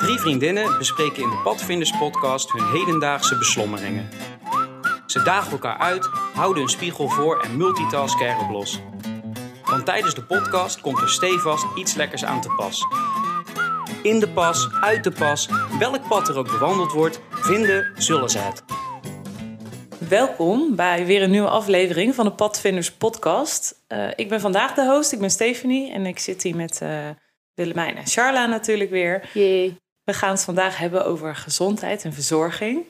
Drie vriendinnen bespreken in de Padvinders podcast hun hedendaagse beslommeringen. Ze dagen elkaar uit, houden een spiegel voor en multitasken erop los. Want tijdens de podcast komt er stevast iets lekkers aan te pas. In de pas, uit de pas, welk pad er ook bewandeld wordt, vinden zullen ze het. Welkom bij weer een nieuwe aflevering van de Padvinders podcast. Eh, ik ben vandaag de host, ik ben Stephanie en ik zit hier met uh, Willemijn en Charla natuurlijk weer. Jee. We gaan het vandaag hebben over gezondheid en verzorging.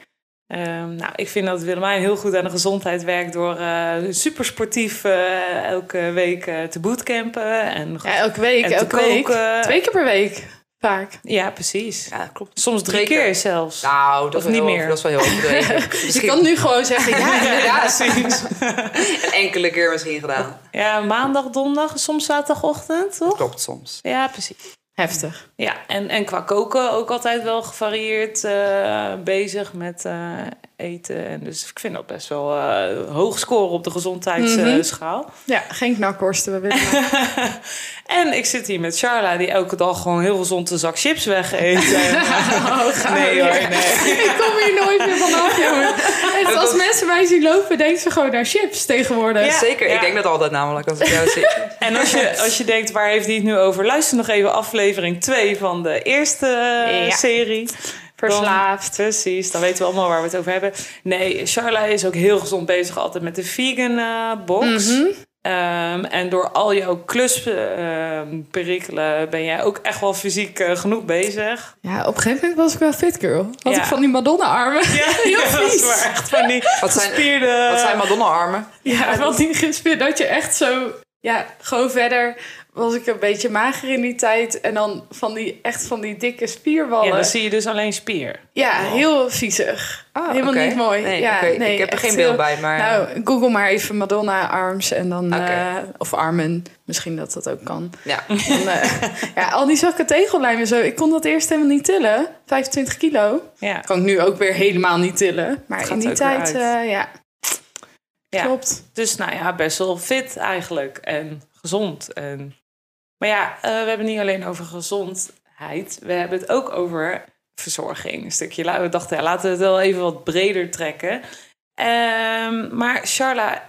Um, nou, ik vind dat Willemijn heel goed aan de gezondheid werkt door uh, super sportief uh, elke week uh, te bootcampen. En, ja, elke week, en elke week. Twee keer per week, vaak. Ja, precies. Ja, klopt. Soms drie keer zelfs. Nou, dat Of is niet wel- meer. Dat is wel heel overdreven. Je kan nu gewoon zeggen, ja, inderdaad. precies. Een enkele keer misschien gedaan. Ja, maandag, donderdag, soms zaterdagochtend, toch? Klopt soms. Ja, precies. Heftig. Ja, en, en qua koken ook altijd wel gevarieerd eh, bezig met eh, eten. En dus ik vind dat best wel eh, hoog scoren op de gezondheidsschaal. Ja, geen knakworsten. We willen En ik zit hier met Charla, die elke dag gewoon heel gezond een zak chips wegeet. En, Oh, nee hoor, nee. Ik kom hier nooit meer vanaf, als mensen mij zien lopen, denken ze gewoon naar chips tegenwoordig. Ja. Zeker, ik denk dat altijd namelijk. Als ik jou zie. En als je, als je denkt, waar heeft hij het nu over? Luister nog even aflevering 2 van de eerste eh, Ja. serie. Verslaafd. Dan- precies, dan weten we allemaal waar we het over hebben. Nee, Charla is ook heel gezond bezig altijd met de vegan eh, box. Mhm. Ehm, en door al jouw klusperikelen ben jij ook echt wel fysiek eh, genoeg bezig. Ja, op een gegeven moment was ik wel fit girl. Had Ja. ik van die Madonna-armen. Ja, heel vies. Echt van die Wat zijn, gespierde... wat zijn Madonna-armen? Ja, want die gespierd dat je echt zo... Ja, gewoon verder was ik een beetje mager in die tijd. En dan van die, echt van die dikke spierballen. Ja, Ja, dan zie je dus alleen spier. heel viezig. Ah, Helemaal niet mooi. Nee, ja, nee, ik heb er geen beeld heel- bij, maar... Nou, google maar even Madonna arms en dan... Eh, of armen. Misschien dat dat ook kan. ja. Dan, eh, ja, al die zakken tegellijm en zo. Ik kon dat eerst helemaal niet tillen. 25 kilo. Ja, kan ik nu ook weer helemaal niet tillen. Maar in die tijd, eh, ja, ja. klopt. Dus nou ja, best wel fit eigenlijk. En gezond. En... Maar ja, eh, we hebben niet alleen over gezondheid. We hebben het ook over verzorging. Een stukje. We dachten, ja, laten we het wel even wat breder trekken. Ehm, maar Charla,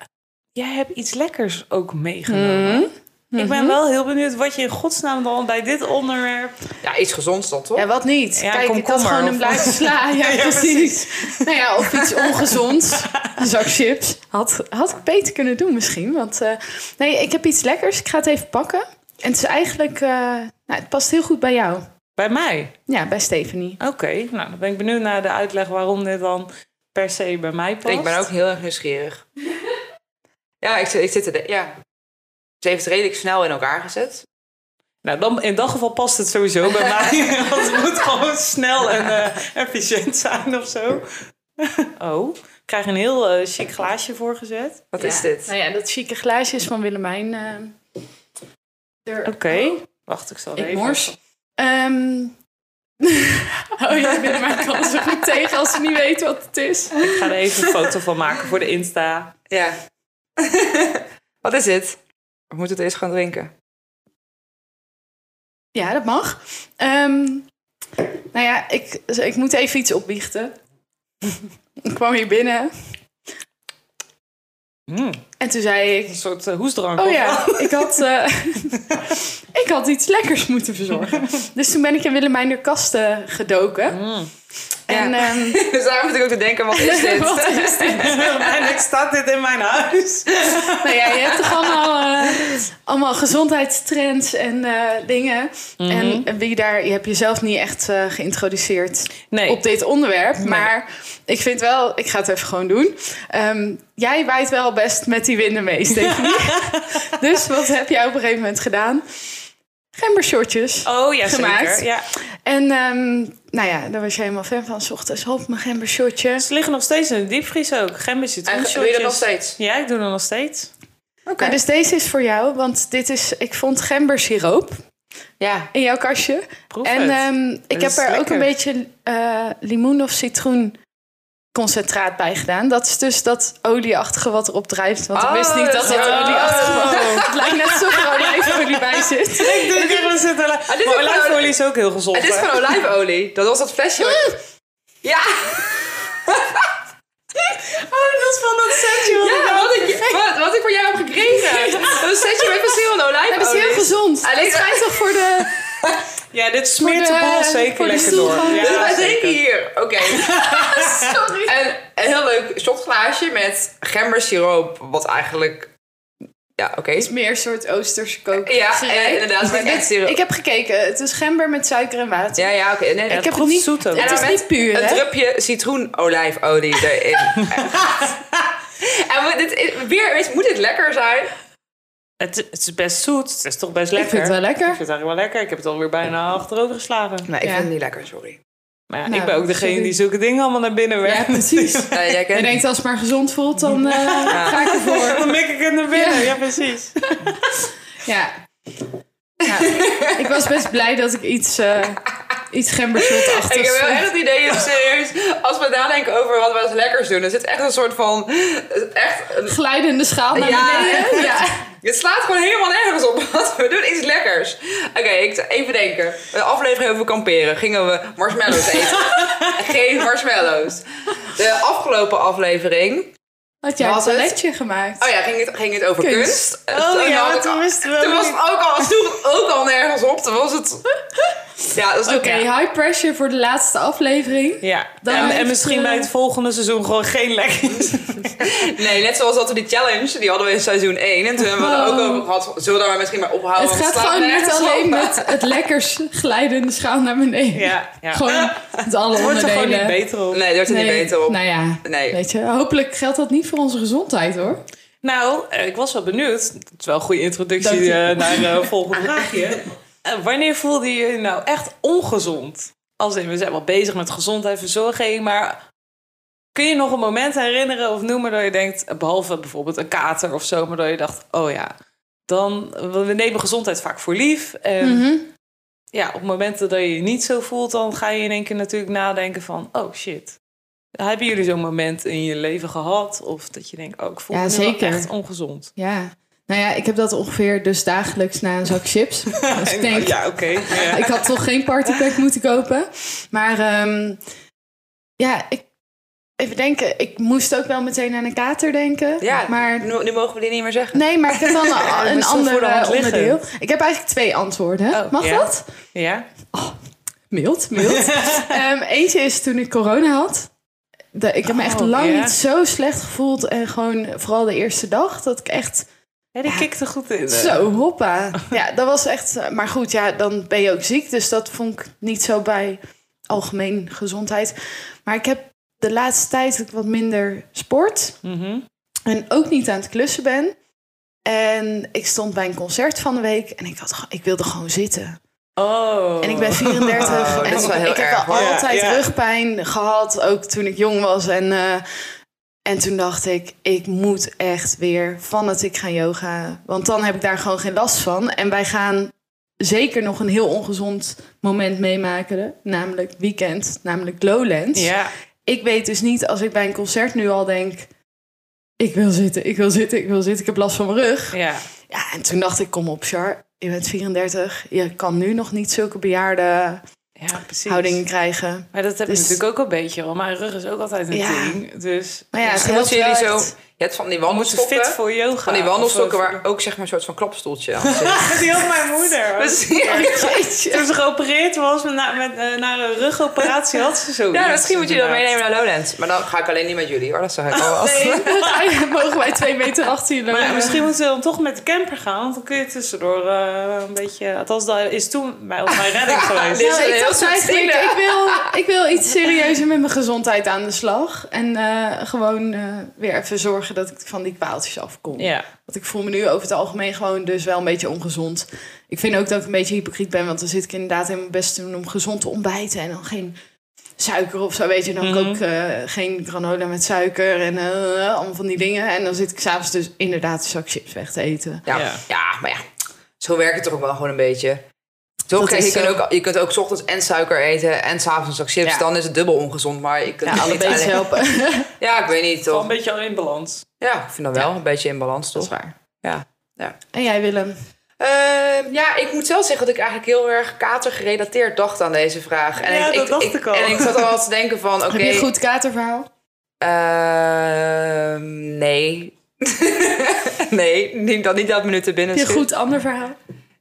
jij hebt iets lekkers ook meegenomen. Ik ben wel heel benieuwd wat je in godsnaam dan bij dit onderwerp... ja, iets gezonds dan toch? Ja, wat niet? Ja, Kijk, ik had gewoon een blijf sla. Ja, Ja, precies. nou ja, of iets ongezonds. Een zak chips. Had, had ik beter kunnen doen misschien. Want eh, nee, ik heb iets lekkers. Ik ga het even pakken. En het is eigenlijk... eh, nou, het past heel goed bij jou. Bij mij? Ja, bij Stephanie. Oké, nou dan ben ik benieuwd naar de uitleg waarom dit dan per se bij mij past. Ik ben ook heel erg nieuwsgierig. ja, ik, zit- ik zit er... Ja. Ze heeft het redelijk snel in elkaar gezet. Nou, dan, in dat geval past het sowieso bij mij. Want het moet gewoon snel en eh, efficiënt zijn of zo. Oh, ik krijg een heel eh, chic glaasje voorgezet. Wat Ja. is dit? Nou ja, dat chique glaasje is van Willemijn. Oké, wacht, ik zal Ik even... mors. Ehm, oh ja, Willemijn kan er zo goed tegen als ze niet weet wat het is. Ik ga er even een foto van maken voor de Insta. Ja. Wat is dit? We moeten het eerst gaan drinken. Ja, dat mag. Ehm, nou ja, ik, ik moet even iets opbiechten. ik kwam hier binnen Mm, en toen zei een ik... soort eh, hoesdrank. Oh ja, ik had, eh, ik had iets lekkers moeten verzorgen. Dus toen ben ik in Willemijn de kasten gedoken. Mm. En ehm, Dus daar moet ik ook te denken, wat is dit? wat is dit? Eindelijk staat dit in mijn huis. Nou ja, je hebt toch allemaal, eh, allemaal gezondheidstrends en eh, dingen. Mhm. En wie daar, je hebt jezelf niet echt eh, geïntroduceerd Nee, op dit onderwerp. Maar ik vind wel, ik ga het even gewoon doen. Ehm, jij waait wel best met die winden mee, Stephanie. dus wat heb jij op een gegeven moment gedaan? Gembershortjes. oh ja, gemaakt. zeker. Ja. En ehm, nou ja, daar was je helemaal fan van. 's ochtends hop, mijn gembershortje. Ze liggen nog steeds in de diepvries ook. Gember En doe je dat nog steeds? Ja, ik doe dat nog steeds. Oké. Nou, dus deze is voor jou, want dit is, ik vond gembersiroop Ja. in jouw kastje. Proef En het. ehm, ik heb er ook een beetje eh, limoen of citroen concentraat bij gedaan. Dat is dus dat olieachtige wat erop drijft. Want ik wist niet dat dat oh. olieachtig was. Het lijkt net alsof er olijfolie bij zit. Ik denk dat. Ah, dit is Maar olijfolie is ook heel gezond. Het is van olijfolie. Dat was dat flesje. wat- Ja, Oh, dat is van dat setje. wat ik ja had. wat, ik, wat, wat ik voor jou heb gekregen. Dat setje met verschillende Dat is olijfolie. heel gezond. Alleen- Het schijnt toch voor de... Ja, dit smeert de, de- bol zeker lekker door. Ja, Dus wij zeker. drinken hier. Oké. Sorry. En een heel leuk shotglaasje met gembersiroop. Wat eigenlijk... Ja, oké. Het is meer een soort Oosterse kook. Ja, en inderdaad. Met. Ik heb gekeken. Het is gember met suiker en water. Ja, ja, oké. Nee, ik het heb het niet... zoet. Het is niet puur, Een hè? drupje citroenolijfolie erin. en we- dit is, weer eens, moet dit lekker zijn? Het, het is best zoet. Het is toch best Ik lekker. vind het wel lekker. Ik vind het eigenlijk wel lekker. Ik heb het alweer bijna achterover geslagen. Nee, ik Ja. vind het niet lekker, sorry. Maar ja, Nou, ik ben ook degene sorry. die zulke dingen allemaal naar binnen Ja, werkt. precies. Nee, jij kent Je denkt als het maar gezond voelt, dan eh, ga ik ervoor. Dan mik ik het naar binnen. Ja. Ja, precies. Ja. ja. Ik was best blij dat ik iets, eh iets gembershot-achtigs Ik heb wel echt het idee, serieus, als we nadenken over wat we als lekkers doen, dan zit echt een soort van, echt, een, Glijdende schaal naar Ja, beneden. Ja. het slaat gewoon helemaal nergens op, want we doen iets lekkers. Oké, ik even denken. De aflevering over kamperen gingen we marshmallows eten. Geen marshmallows. De afgelopen aflevering, Had jij een Was het? toiletje gemaakt? oh ja, ging het, ging het over Kunst. kunst. Oh Toen ja, toen al- wisten we Toen was het ook al, het ook al nergens op. Toen was het... Ja, dat is Oké, high pressure voor de laatste aflevering. Ja, Dan en, en misschien eh, bij het volgende seizoen gewoon geen lekkers. Nee, net zoals dat we die challenge, die hadden we in seizoen 1. En toen hebben we er ook Oh. over gehad, zullen we misschien maar ophouden? Het gaat gewoon niet alleen op. met het lekkers glijdende schaal naar beneden. Ja, ja. Gewoon met alle het wordt er gewoon niet beter op. Nee, daar wordt er niet beter op. Nou ja, Nee. weet je, hopelijk geldt dat niet voor onze gezondheid hoor. Nou, eh, ik was wel benieuwd. Het is wel een goede introductie eh, naar het volgende vraagje. Wanneer voelde je je nou echt ongezond? Als in, we zijn wel bezig met gezondheid, verzorging, maar kun je nog een moment herinneren of noemen dat je denkt, behalve bijvoorbeeld een kater of zo, maar dat je dacht, oh ja, dan, we nemen gezondheid vaak voor lief. En Mhm. ja, op momenten dat je je niet zo voelt, dan ga je in één keer natuurlijk nadenken van, oh shit. Hebben jullie zo'n moment in je leven gehad? Of dat je denkt, oh, ik voel Ja, me zeker. echt ongezond. Ja. Nou ja, ik heb dat ongeveer dus dagelijks na een zak chips. Dus ik denk, ja, oké. ja. ik had toch geen partypack moeten kopen. Maar ehm, ja, ik, even denken. Ik moest ook wel meteen aan een kater denken. Ja, maar nu, nu mogen we dit niet meer zeggen. Nee, maar ik heb dan een, een ander eh, onderdeel. Ik heb eigenlijk twee antwoorden. Oh, Mag ja. dat? Ja? Mild, mild. Ehm, eentje is toen ik corona had. De, ik heb me echt Oh, lang niet zo slecht gevoeld. En gewoon vooral de eerste dag dat ik echt Ja, die kikte goed in. zo hoppa. Ja, dat was echt... eh, Maar goed, ja, dan ben je ook ziek. Dus dat vond ik niet zo bij algemeen gezondheid. Maar ik heb de laatste tijd wat minder sport. Mhm. En ook niet aan het klussen ben. En ik stond bij een concert van de week. En ik, had, ik wilde gewoon zitten. Oh. En ik ben 34 Oh, en dat is wel heel ik heb erg, wel hoor. altijd Ja, ja. rugpijn gehad, ook toen ik jong was. En, eh, en toen dacht ik, ik moet echt weer fanatiek gaan yoga. Want dan heb ik daar gewoon geen last van. En wij gaan zeker nog een heel ongezond moment meemaken. Namelijk weekend, namelijk Lowlands. Ja. Ik weet dus niet als ik bij een concert nu al denk... Ik wil zitten, ik wil zitten, ik wil zitten. Ik heb last van mijn rug. Ja. Ja, en toen dacht ik, kom op, Char. Je bent 34. Je kan nu nog niet zulke bejaarde Ja, precies. houdingen krijgen. Maar dat heb ik Dus- natuurlijk ook een beetje. Want mijn rug is ook altijd een ding. Dus Maar ja, het jullie zo... Je hebt van die wandelstokken. fit voor yoga. Van die wandelstokken waar ook zeg maar een soort van klapstoeltje aan zit. Die had mijn moeder. Toen ze geopereerd was met, met, eh, na een rugoperatie, had ze zo. ja, misschien moet je dat meenemen naar Lowlands. Maar dan ga ik alleen niet met jullie hoor, dat zeg ik al. Als... Nee, dan mogen wij twee meter achter je lopen. Maar misschien moeten we dan toch met de camper gaan. Want dan kun je tussendoor eh, een beetje... Althans, dat is toen bij ons mijn redding geweest. Ik dacht eigenlijk, ik wil, ik wil iets serieuzer met mijn gezondheid aan de slag. En eh, gewoon weer even zorgen dat ik van die kwaaltjes afkom. Ja. Want ik voel me nu over het algemeen gewoon dus wel een beetje ongezond. Ik vind ook dat ik een beetje hypocriet ben. Want dan zit ik inderdaad in mijn best te doen om gezond te ontbijten. En dan geen suiker of zo, weet je. Dan Mhm. ook eh, geen granola met suiker en eh, allemaal van die dingen. En dan zit ik s'avonds dus inderdaad een zak chips weg te eten. Ja, Ja. ja. maar ja, zo werkt het toch ook wel gewoon een beetje. Toch? Dat Kijk, je, kunt zo. ook, je kunt ook 's ochtends en suiker eten en s'avonds een zak chips. Ja. Dan is het dubbel ongezond. Maar je kunt Ja, niet alleen- helpen. Ja, ik weet niet, Wel toch? een beetje al in balans. Ja, ik vind dat wel een beetje in balans, Dat is toch? waar. Ja. ja. En jij Willem? Ehm, ja, ik moet zelf zeggen dat ik eigenlijk heel erg katergerelateerd dacht aan deze vraag. En Ja, ik, dat dacht ik al. En ik zat al te denken van, oké... Heb je een goed katerverhaal? ehm, nee. nee, niet dat, niet dat me nu te binnen Heb je een goed ander verhaal?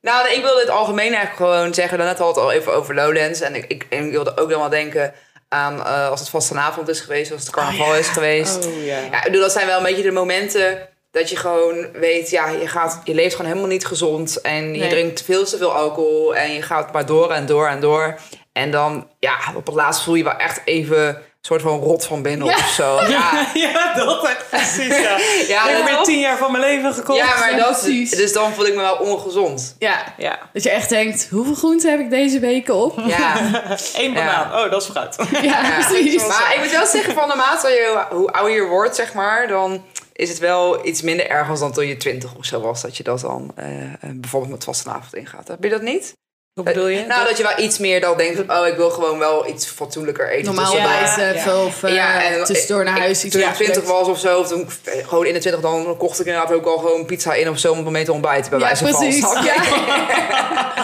Nou, ik wilde het algemeen eigenlijk gewoon zeggen. Daarnet had het al even over Lowlands. En ik, ik, wilde ook dan wel denken aan eh, als het vastenavond is geweest, als het carnaval is geweest. Oh ja. Ja, ik bedoel, dat zijn wel een beetje de momenten dat je gewoon weet, ja, je, gaat, je leeft gewoon helemaal niet gezond. En je Nee. drinkt veel te veel alcohol. En je gaat maar door en door en door. En dan, ja, op het laatst voel je wel echt even soort van rot van binnen Ja. of zo. Ja, Ja, dat echt precies, ja. ja, ik heb weer tien jaar van mijn leven gekocht. ja maar dat, precies. dus dan voel ik me wel ongezond. Ja. Ja, Dat je echt denkt, hoeveel groenten heb ik deze weken op? Ja. één banaan. Oh, dat is fruit. Ja, Ja, precies. Maar ik moet wel zeggen, van naarmate je, hoe ouder je wordt, zeg maar, dan is het wel iets minder erg als dan toen je twintig of zo was. Dat je dat dan eh, eh, bijvoorbeeld met vastenavond ingaat. Heb je dat niet? Hoe bedoel je? Nou, dat je wel iets meer dan denkt van, oh, ik wil gewoon wel iets fatsoenlijker eten. Normaal. Ja, ontbijten ja. veel of eh, Ja, en tussendoor naar ik- huis iets Toen ik. 20 was of zo, of toen ik gewoon in de 20 dan kocht ik inderdaad ook al gewoon pizza in of zo om mee te ontbijten. Bij Ja, wijze van. precies. Ja.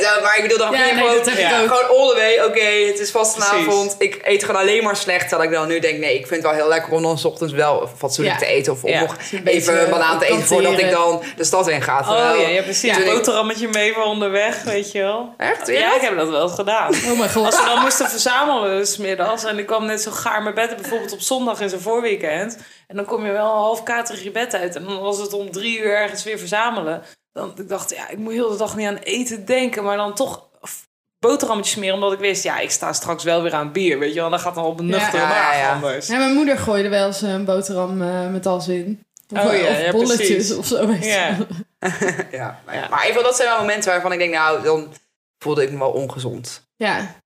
Ja, maar ik bedoel, dan Ja, nee, gewoon, dat ik gewoon all the way. Oké, het is vastenavond. Ik eet gewoon alleen maar slecht. Terwijl ik dan nu denk, nee, ik vind het wel heel lekker om dan 's ochtends wel fatsoenlijk Ja. te eten. Of, of Ja. nog even een banaan te eten voordat ik dan de stad in ga. Oh ja, ja, precies. Een ik- boterhammetje mee voor onderweg, weet je wel. Echt? Ja, ik heb dat wel eens gedaan. Oh mijn god. Als we dan moesten verzamelen smiddags en ik kwam net zo gaar mijn bed, bijvoorbeeld op zondag in zijn voorweekend. En dan kom je wel half katerig je bed uit. En dan was het om drie uur ergens weer verzamelen. Dan ik dacht ja, ik moet heel de dag niet aan eten denken, maar dan toch boterhammetjes smeren, omdat ik wist, ja, ik sta straks wel weer aan bier, weet je wel. Dan gaat het al op een nuchtere Ja, maag ja, ja. anders. Ja, mijn moeder gooide wel eens een boterham eh, met as in. Of, Oh ja, of ja, bolletjes precies. of zo. weet je Ja. Ja, maar, Ja. maar even, dat zijn wel momenten waarvan ik denk, nou, dan voelde ik me wel ongezond. ja.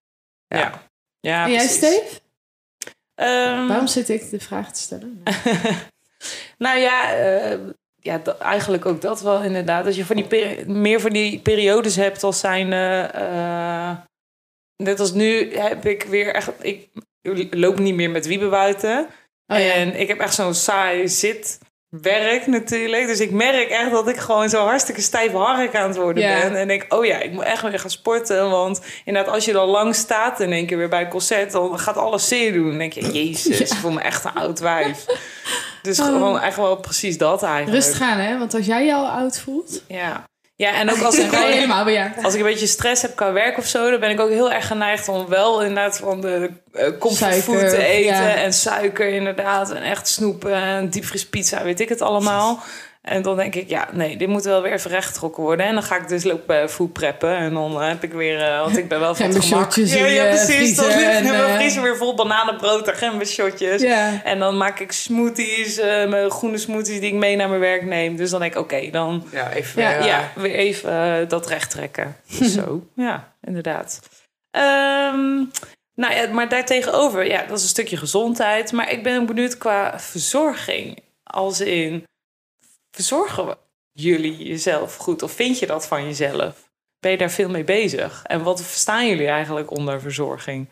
Ja. Ja, En jij, precies. Steve? Ehm, Waarom zit ik de vraag te stellen? Nou ja, eh, ja eigenlijk ook dat wel inderdaad. Dat je van die peri- meer van die periodes hebt als zijn... eh, net als nu heb ik weer echt... Ik loop niet meer met Wiebe buiten. Oh ja. En ik heb echt zo'n saai zitwerk natuurlijk. Dus ik merk echt dat ik gewoon zo hartstikke stijf hark aan het worden ben. En denk, oh ja, ik moet echt weer gaan sporten. Want inderdaad, als je dan lang staat in één keer weer bij een concert... dan gaat alles zeer doen. Dan denk je, jezus, ik voel me echt een oud wijf. Dus Oh. gewoon echt wel precies dat eigenlijk. Rustig aan, hè? Want als jij je al oud voelt, Ja. Ja, en ook als ik, gewoon- helemaal bejaard. als ik een beetje stress heb qua werk of zo... dan ben ik ook heel erg geneigd om wel inderdaad van de uh, comfortfood Suiker, te eten. ja. En suiker inderdaad. En echt snoepen en diepvriespizza, weet ik het allemaal. En dan denk ik, ja, nee, dit moet wel weer even rechtgetrokken worden. En dan ga ik dus lopen food preppen. En dan eh, heb ik weer, eh, want ik ben wel van het gemak. In Ja, ja, precies. Dan ligt en, mijn eh, vriezer weer vol bananenbrood en gembershotjes. Ja. En dan maak ik smoothies, eh, mijn groene smoothies die ik mee naar mijn werk neem. Dus dan denk ik, oké, dan Ja, even Ja, weer, eh, ja, weer even eh, dat recht trekken. Zo, ja, inderdaad. Ehm, nou ja, maar daartegenover, ja, dat is een stukje gezondheid. Maar ik ben benieuwd qua verzorging. Als in, verzorgen we jullie jezelf goed? Of vind je dat van jezelf? Ben je daar veel mee bezig? En wat verstaan jullie eigenlijk onder verzorging?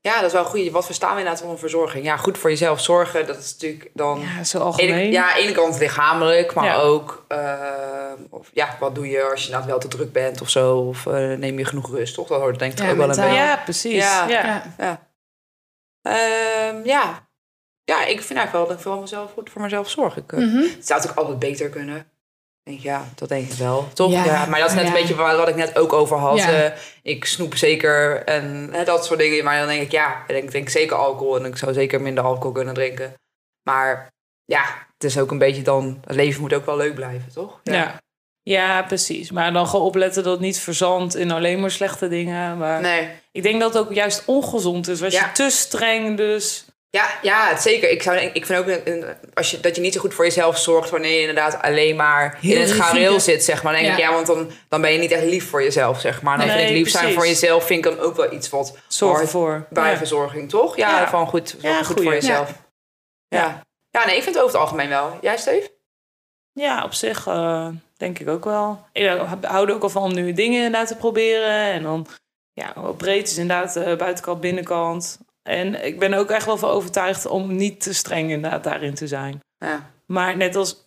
Ja, dat is wel goed. Wat verstaan we inderdaad onder verzorging? Ja, goed voor jezelf zorgen. Dat is natuurlijk dan... Ja, zo Ene, algemeen. ja, aan de ene kant lichamelijk, maar Ja. ook... eh, of, ja, wat doe je als je inderdaad wel te druk bent of zo? Of eh, neem je genoeg rust, toch? Dat hoort denk ik Ja, ook wel een beetje... ja, precies. Ja. Ja. Ja. Ja. Ehm, ja. Ja, ik vind eigenlijk wel dat ik voor mezelf goed voor mezelf zorg. Ik, eh, Mhm. Het zou natuurlijk altijd beter kunnen. Denk, ja, dat denk ik wel. Toch? Ja, Ja, maar dat is net ja. een beetje waar- wat ik net ook over had. Ja. Eh, ik snoep zeker en hè, dat soort dingen. Maar dan denk ik, ja, ik denk, drink zeker alcohol. En ik zou zeker minder alcohol kunnen drinken. Maar ja, het is ook een beetje dan... Het leven moet ook wel leuk blijven, toch? Ja. Ja, precies. Maar dan gewoon opletten dat het niet verzandt in alleen maar slechte dingen. Maar Nee. ik denk dat het ook juist ongezond is. Als je te streng dus... Ja, ja, zeker. Ik, zou, ik vind ook een- als je, dat je niet zo goed voor jezelf zorgt wanneer je inderdaad alleen maar Heel in het gareel zit, zeg maar. Dan denk ik, Ja. ja, want dan, dan ben je niet echt lief voor jezelf, zeg maar. Dan Nee, vind ik lief zijn voor jezelf, vind ik dan ook wel iets wat Zorg hoort ervoor. bij Ja. verzorging, toch? Ja, Ja. van goed, goed goeie. voor jezelf. Ja. Ja. nee, ik vind het over het algemeen wel. Jij, Steve? Ja, op zich. eh, denk ik ook wel. Ik hou er ook al van om nieuwe dingen inderdaad te proberen. En dan, ja, breed is inderdaad uh, buitenkant, binnenkant. En ik ben ook echt wel van overtuigd om niet te streng inderdaad daarin te zijn. Ja. Maar net als...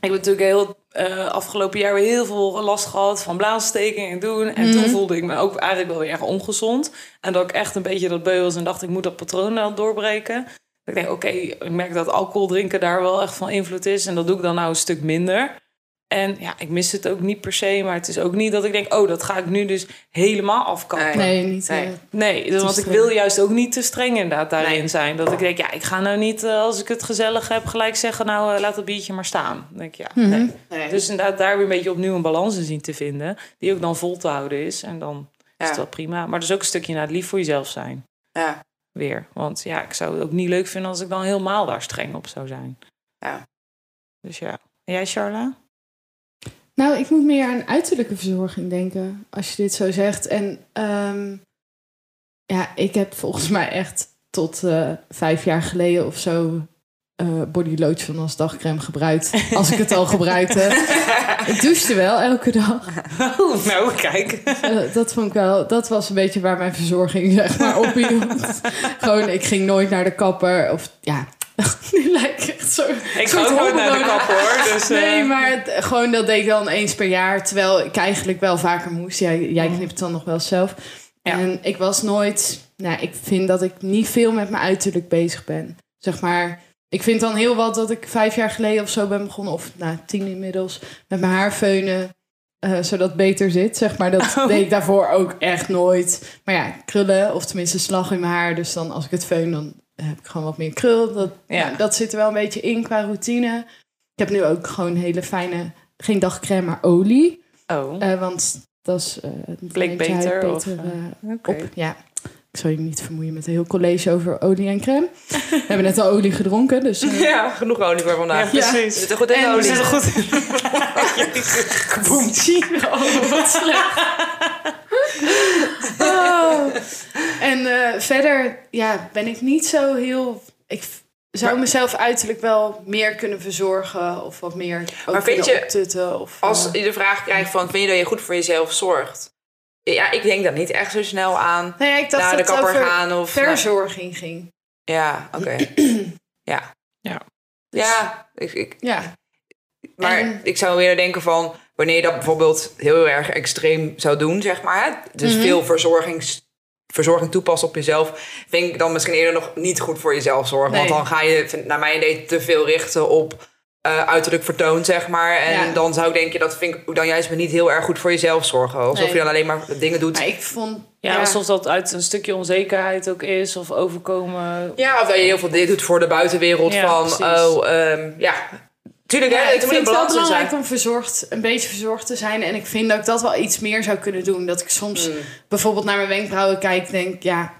Ik heb natuurlijk heel uh, afgelopen jaar weer heel veel last gehad van blaasontsteking en doen. En toen voelde ik me ook eigenlijk wel weer erg ongezond. En dat ik echt een beetje dat beul was en dacht ik moet dat patroon nou doorbreken. Ik denk, oké, ik merk dat alcohol drinken daar wel echt van invloed is. En dat doe ik dan nou een stuk minder. En ja, ik mis het ook niet per se. Maar het is ook niet dat ik denk, oh, dat ga ik nu dus helemaal afkappen. Nee, niet. Nee, eh, nee dus, want streng. ik wil juist ook niet te streng inderdaad daarin zijn. Dat ik denk, ja, ik ga nou niet, eh, als ik het gezellig heb, gelijk zeggen... nou, eh, laat dat biertje maar staan. Dan denk ik, ja, Mhm. nee. Nee. Dus inderdaad daar weer een beetje opnieuw een balans in zien te vinden... die ook dan vol te houden is. En dan is het wel prima. Maar dus ook een stukje naar het lief voor jezelf zijn. Ja. Weer. Want ja, ik zou het ook niet leuk vinden als ik dan helemaal daar streng op zou zijn. Ja. Dus ja. En jij, Charla? Nou, ik moet meer aan uiterlijke verzorging denken, als je dit zo zegt. En ehm, ja, ik heb volgens mij echt tot eh, vijf jaar geleden of zo eh body lotion als dagcreme gebruikt. Als ik het al gebruikte. ik douchte wel elke dag. Oh, nou, kijk. Eh, dat vond ik wel, dat was een beetje waar mijn verzorging zeg maar op hield. Gewoon, ik ging nooit naar de kapper. Of ja, nu lijkt ik echt zo. Ik ga ook nooit naar de hoor. Dus, eh, Nee, maar het- gewoon dat deed ik dan eens per jaar. Terwijl ik eigenlijk wel vaker moest. Jij, jij knipt het dan nog wel zelf. Ja. En ik was nooit... Nou, ik vind dat ik niet veel met mijn uiterlijk bezig ben. Zeg maar... Ik vind dan heel wat dat ik vijf jaar geleden of zo ben begonnen. Of nou, tien inmiddels. Met mijn haar feunen. eh, zodat het beter zit, zeg maar. Dat Oh. deed ik daarvoor ook echt nooit. Maar ja, krullen of tenminste slag in mijn haar. Dus dan als ik het feun, dan heb ik gewoon wat meer krul. Dat, Ja. nou, dat zit er wel een beetje in qua routine. Ik heb nu ook gewoon hele fijne, geen dagcreme, maar olie. Oh, Eh, want dat is... eh Bleek je huid beter, of, beter, eh, oké. op. Ja, ik zal je niet vermoeien met een heel college over olie en crème. We hebben net al olie gedronken, dus... eh, Ja, genoeg olie voor Ja, vandaag. precies. We zitten goed in En olie. we zitten goed in. Oh, wat slecht. Oh. En eh, verder ja, ben ik niet zo heel... Ik zou mezelf uiterlijk wel meer kunnen verzorgen. Of wat meer ook Maar vind kunnen je- optutten. Of, Als eh, je de vraag krijgt van, vind je dat je goed voor jezelf zorgt? Ja, ik denk daar niet echt zo snel aan. nou ja, ik dacht Naar de dat het kapper gaan of... verzorging ging. Ja, oké. ja. Ja. Ja, ik, ik, Ja. Maar En- ik zou weer denken van... Wanneer je dat bijvoorbeeld heel erg extreem zou doen, zeg maar. Dus Mhm. veel verzorgings, verzorging toepassen op jezelf... vind ik dan misschien eerder nog niet goed voor jezelf zorgen. Nee. Want dan ga je, naar mijn idee, te veel richten op... eh, uiterlijk vertoon, zeg maar. En Ja. dan zou ik denken, dat vind ik dan juist niet heel erg goed voor jezelf zorgen. Alsof Nee. je dan alleen maar dingen doet. Maar ik vond... Ja, alsof dat uit een stukje onzekerheid ook is. Of overkomen. Ja, of dat je heel veel dit doet voor de buitenwereld. Ja, van, precies. oh, ehm, ja. Tuurlijk, Ja, hè, ik vind het wel belangrijk zijn. om verzorgd, een beetje verzorgd te zijn. En ik vind dat ik dat wel iets meer zou kunnen doen. Dat ik soms Mm. bijvoorbeeld naar mijn wenkbrauwen kijk denk... Ja,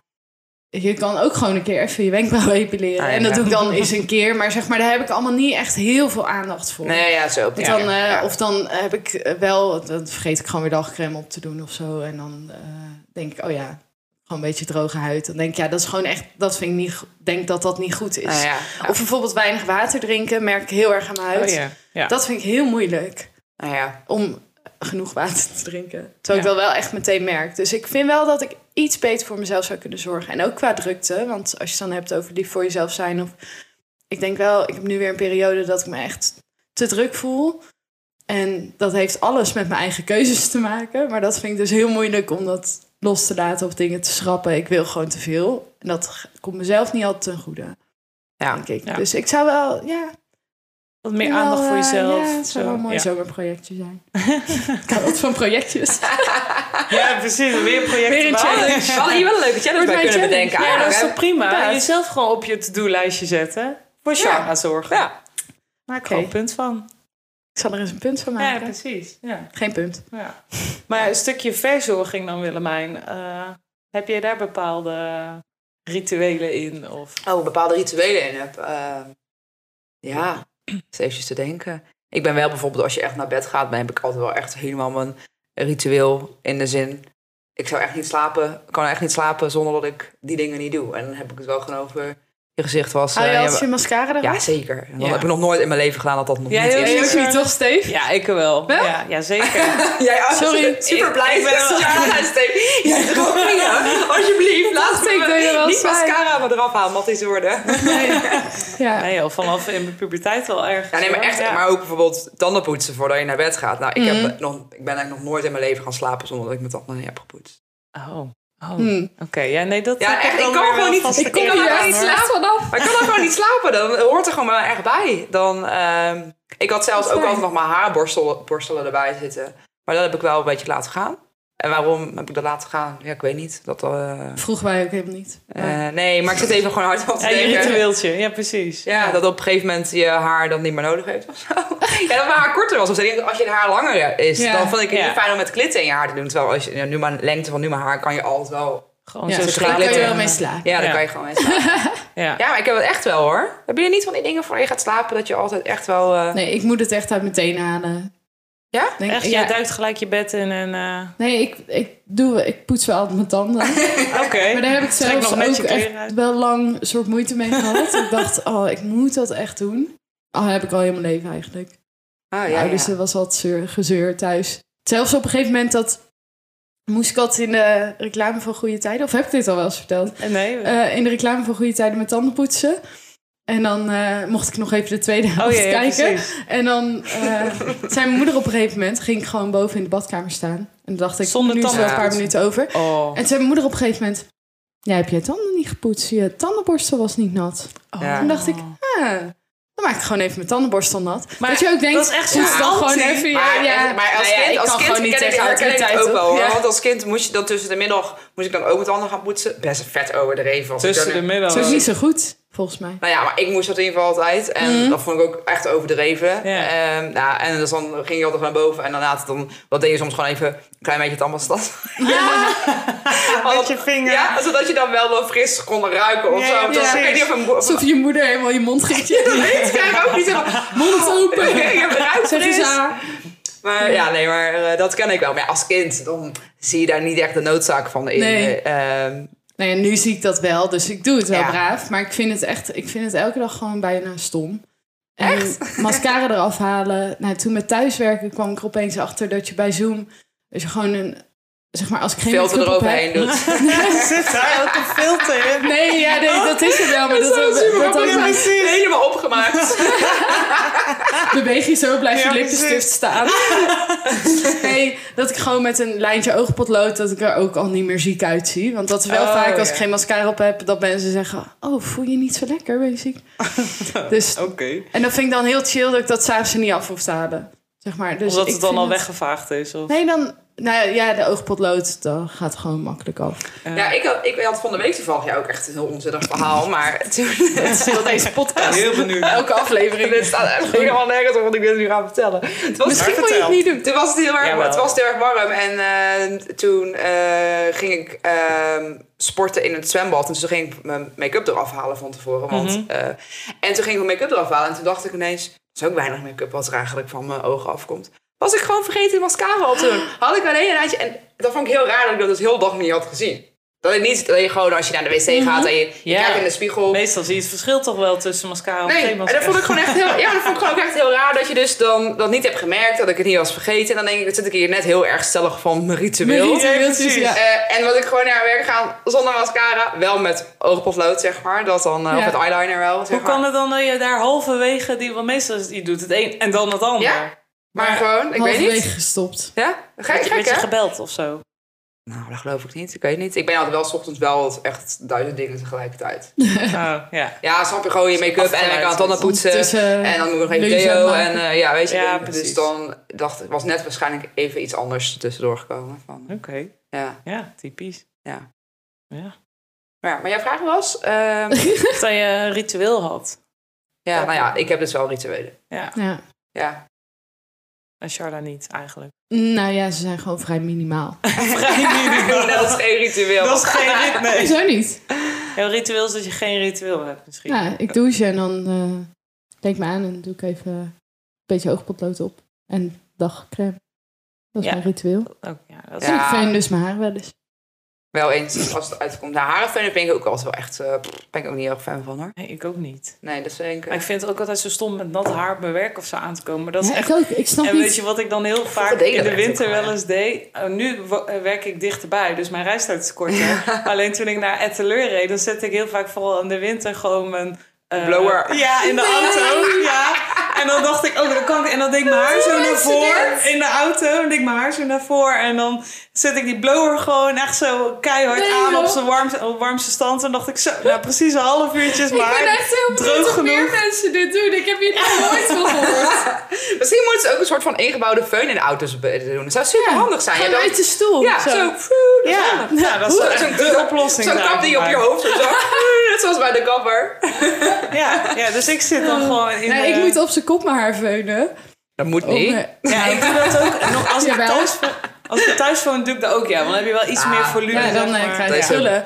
je kan ook gewoon een keer even je wenkbrauwen epileren. Ah, ja. En dat doe ik dan eens een keer. Maar zeg maar, daar heb ik allemaal niet echt heel veel aandacht voor. Nee, ja, zo. Dan, eh. Of dan heb ik eh, wel, dan vergeet ik gewoon weer dagcreme op te doen of zo. En dan eh, denk ik, oh ja, gewoon een beetje droge huid. Dan denk ik, ja, dat is gewoon echt, dat vind ik niet, denk dat dat niet goed is. Nou ja, ja. Of bijvoorbeeld weinig water drinken, merk ik heel erg aan mijn huid. Oh ja. Dat vind ik heel moeilijk Nou ja. om genoeg water te drinken. Terwijl ik dat wel echt meteen merk. Dus ik vind wel dat ik iets beter voor mezelf zou kunnen zorgen. En ook qua drukte. Want als je het dan hebt over lief voor jezelf zijn. Of, ik denk wel, ik heb nu weer een periode dat ik me echt te druk voel. En dat heeft alles met mijn eigen keuzes te maken. Maar dat vind ik dus heel moeilijk om dat los te laten of dingen te schrappen. Ik wil gewoon te veel. En dat komt mezelf niet altijd ten goede, Ja. denk ik. Ja. Dus ik zou wel, ja... Wat meer wel, aandacht voor eh, jezelf. Ja, het zou Zo, wel een mooi ja. zomerprojectje zijn. ik hou wat van projectjes. Ja, precies. Weer projecten. Weer een maken. challenge. We hadden hier wel een leuke challenge bij kunnen challenge. bedenken Ja, dat is toch prima? Inderdaad. Jezelf gewoon op je to-do-lijstje zetten. Voor Sharma zorgen. Ja. Maak gewoon een punt van. Ik zal er eens een punt van Ja, maken. precies. Ja. Geen punt. Ja. Maar een stukje verzorging dan, Willemijn. Eh, heb jij daar bepaalde rituelen in? Of... Oh, bepaalde rituelen in heb. Eh, ja, steeds te denken. Ik ben wel bijvoorbeeld, als je echt naar bed gaat, dan heb ik altijd wel echt helemaal mijn ritueel in de zin. Ik zou echt niet slapen, kan echt niet slapen zonder dat ik die dingen niet doe. En dan heb ik het wel gewoon over je gezicht was. Hou je eh, je- mascara eraf? ja, zeker. Dat Ja. heb ik nog nooit in mijn leven gedaan dat dat nog Jij niet is. Nee, niet? ook niet, toch, Steve? Ja, ik wel. Wel? Ja, ja, zeker. Jij oh, Sorry. super blij. Ik- ik ben wel- Ja, Steve. Jij gingen. Alsjeblieft, laat dat wel niet mascara maar eraf halen, wat is worden. Ja. Nee, al vanaf in mijn puberteit wel erg. Ja, nee, maar echt. Ja. Maar ook bijvoorbeeld tanden poetsen voordat je naar bed gaat. Nou, ik, Mhm. heb nog, ik ben eigenlijk nog nooit in mijn leven gaan slapen zonder dat ik mijn tanden niet heb gepoetst. Oh, oh. Hm. oké. Ja, nee, dat Ja, echt, dan ik kan gewoon niet- ik echt hoor. slaap vanaf. Maar ik kan ook gewoon niet slapen. Dan hoort er gewoon wel echt bij. Dan, ehm, ik had zelfs ook altijd nog mijn haarborstelen borstelen erbij zitten. Maar dat heb ik wel een beetje laten gaan. En waarom heb ik dat laten gaan? Ja, ik weet niet. Dat, eh, Vroeg wij ook helemaal niet. eh, nee, maar ik zit even gewoon hard op te Ja, je denken. ritueeltje. Ja, precies. Ja, dat op een gegeven moment je haar dan niet meer nodig heeft of zo. Ja, dat mijn haar korter was. Of Als je haar langer is, Ja. dan vond ik het Ja. niet fijn om met klitten in je haar te doen. Terwijl als je, ja, nu mijn lengte van nu mijn haar kan je altijd wel... Gewoon Ja, zo daar schrik kan je wel mee slaan. Ja, dan Ja. kan je gewoon mee slapen. Ja. Ja, maar ik heb het echt wel hoor. Heb je niet van die dingen voor je gaat slapen dat je altijd echt wel... eh, Nee, ik moet het echt uit mijn tenen halen. Ja? Denk, Echt, ja. jij duikt gelijk je bed in en... eh, Nee, ik, ik, doe, ik poets wel altijd mijn tanden. Oké. Maar daar heb ik zelfs ook echt uit. wel lang een soort moeite mee gehad. ik dacht, oh, ik moet dat echt doen. Al heb ik al heel mijn leven eigenlijk. Oh, Ja. Dus er was altijd zeur, gezeur thuis. Zelfs op een gegeven moment dat... Moest ik altijd in de reclame van Goede Tijden... Of heb ik dit al wel eens verteld? Nee. Eh, in de reclame van Goede Tijden met tanden poetsen. En dan eh, mocht ik nog even de tweede helft oh ja, ja, kijken. En dan eh, zei mijn moeder op een gegeven moment... ging ik gewoon boven in de badkamer staan. En dan dacht ik, Zonder nu is er wel een paar minuten over. Oh. En toen zei mijn moeder op een gegeven moment... Ja, heb je tanden niet gepoetst? Je tandenborstel was niet nat. Ja. Toen dacht ik, ah, dan maak ik gewoon even mijn tandenborstel nat. Maar dat je ook denkt, dat is echt zo dan gewoon even... Ja, Maar, ja, maar als Nou ja, kind, ik als kan kind gewoon niet tegen autoriteit ook wel. Want als kind moest je dan tussen de middag moest ik dan ook mijn tanden gaan poetsen. Best vet overdreven. Tussen de middag. Dat is niet zo goed, volgens mij. Nou ja, maar ik moest dat in ieder geval altijd. En Mhm. dat vond ik ook echt overdreven. Ja. Ehm, nou, en dus dan ging je altijd naar boven. En daarna dan, wat deed je soms gewoon even een klein beetje tandpasta. Met je vinger. Ja, zodat je dan wel wel fris kon ruiken of Ja, zo. ja, ik niet of een... Alsof je moeder helemaal je mond giet. dat weet ik ook niet. Mond open. Je ruikt Zeg eens fris. aan. Maar ja, nee, maar eh, dat ken ik wel. Maar ja, als kind, dan zie je daar niet echt de noodzaak van in. Nee. Eh, ehm, Nou ja, nu zie ik dat wel, dus ik doe het wel Ja. braaf. Maar ik vind het echt, ik vind het elke dag gewoon bijna stom. En mascara eraf halen. Nou, toen met thuiswerken kwam ik er opeens achter dat je bij Zoom... Dus je gewoon een... Zeg maar, als ik geen filter eroverheen doet. Zit daar ook een filter in? Nee, ja, nee, dat is het wel. Maar dat, dat, super dat. Helemaal opgemaakt. beweeg je zo, blijf je Ja, lippenstift staan. nee, dat ik gewoon met een lijntje oogpotlood... dat ik er ook al niet meer ziek uitzie. Want dat is wel Oh, vaak als ja. ik geen mascara op heb... dat mensen zeggen, oh, voel je niet zo lekker, ben je ziek? dus, Oké. en dat vind ik dan heel chill dat ik dat s'avonds er niet af hoef te halen. Zeg maar. Dus Omdat ik het dan al weggevaagd is? Of? Nee, dan... Nou ja, de oogpotlood, dat gaat gewoon makkelijk af. Ja, ik had, ik had van de week toevallig ja, ook echt een heel onzinnig verhaal. Maar toen... Heel deze podcast. Heel benieuwd. Elke aflevering. Dit staat echt helemaal nergens op wat ik dit nu ga vertellen. Het was, Misschien moet je het niet doen. Toen was het heel erg, Jawel. het was heel erg warm. En eh, toen eh, ging ik ehm, sporten in het zwembad. En toen ging ik mijn make-up eraf halen van tevoren. Want, Mhm. eh, en toen ging ik mijn make-up eraf halen. En toen dacht ik ineens... Er is ook weinig make-up wat er eigenlijk van mijn ogen afkomt. Was ik gewoon vergeten mascara op te doen. Had ik alleen een rijtje. En dat vond ik heel raar dat ik dat dus heel dag niet had gezien. Dat ik niet, dat je gewoon als je naar de wc gaat en je, kijkt in de spiegel. Meestal zie je het verschil toch wel tussen mascara en Nee, geen en mascara. dat vond ik gewoon echt heel, ja, dat vond ik gewoon ook echt heel raar dat je dus dan dat niet hebt gemerkt, dat ik het niet was vergeten. En dan denk ik, dat zit ik hier net heel erg stellig van mijn ritueel. Mijn ritueeltjes, precies. ja. Eh, en wat ik gewoon naar werk ga zonder mascara, wel met oogpotlood, zeg maar. Dat dan, eh, Ja. of met eyeliner wel, zeg Hoe maar. kan het dan dat je daar halverwege, die, want meestal is het, je doet het een en dan het ander. Ja, Maar gewoon, ik weet Halverwege niet. gestopt. Ja? Werd je- gek je hè? gebeld of zo? Nou, dat geloof ik niet. Ik weet niet. Ik ben altijd wel 's ochtends wel echt duizend dingen tegelijkertijd. Oh, ja. Ja, snap je gewoon je make-up en ik Afgeleid. kan tanden poetsen. Tussen En dan doe ik nog even deo. En eh, ja, weet je. Ja, dus dan dacht ik, was net waarschijnlijk even iets anders tussendoor gekomen. Van, Oké. ja, Ja, typisch. ja. Ja. Maar, maar jouw vraag was? ehm, Dat je een ritueel had. ja, nou ja, ik heb dus wel rituelen. Ja. Ja. Ja. En Charla niet, eigenlijk. Nou ja, ze zijn gewoon vrij minimaal. dat is geen ritueel. Dat is geen rit, nee. Hoezo niet? Jouw ritueel is dat je geen ritueel hebt, misschien. Ja, ik douche en dan eh denk ik me aan en doe ik even een beetje oogpotlood op. En dagcreme. Dat is Ja. mijn ritueel. Ook, ja, dat is Ja. En ik vein dus mijn haar wel eens. Wel eens als het uitkomt. Nou, harenfeunen ben ik ook altijd wel echt... eh, ben ik ook niet heel erg fan van hoor. Nee, ik ook niet. Nee, dat vind ik... Maar ik vind het ook altijd zo stom met nat haar op mijn werk of zo aan te komen. Maar dat is Ja, echt ik ook. Ik snap En niet. weet je wat ik dan heel vaak in de winter wel, eens deed? Oh, nu eh, werk ik dichterbij, dus mijn reistijd is korter. Alleen toen ik naar Etteleur reed, dan zette ik heel vaak vooral in de winter gewoon mijn... eh, Blower. Ja, in de auto. Ja. En dan dacht ik, oh, dan kan ik... En dan deed ik mijn haar zo naar voren in de auto. Dan deed ik mijn haar zo naar voren. En dan zet ik die blower gewoon echt zo keihard Nee, aan op zijn warmste, warmste stand. En dacht ik, zo, nou precies een half uurtje is ik ben echt heel droog genoeg. meer mensen dit doen. Ik heb hier nog nooit van gehoord. Misschien moeten ze ook een soort van ingebouwde föhn in de auto's doen. Dat zou super handig zijn. Gewoon uit de stoel. ja, zo. Ja, dat is de oplossing. Zo'n kap die op je hoofd zo. net zoals bij de kapper. Ja, ja, dus ik zit dan gewoon in Nee, de... ik moet op zijn kop mijn haar veunen. Dat moet Om, niet. Ja, ik doe dat ook. Nog als ik Jawel. thuis, als ik thuis woon, doe ik dat ook. Ja, want dan heb je wel iets Ah, meer volume. Ja, dan eh, maar. krijg Dat je vullen.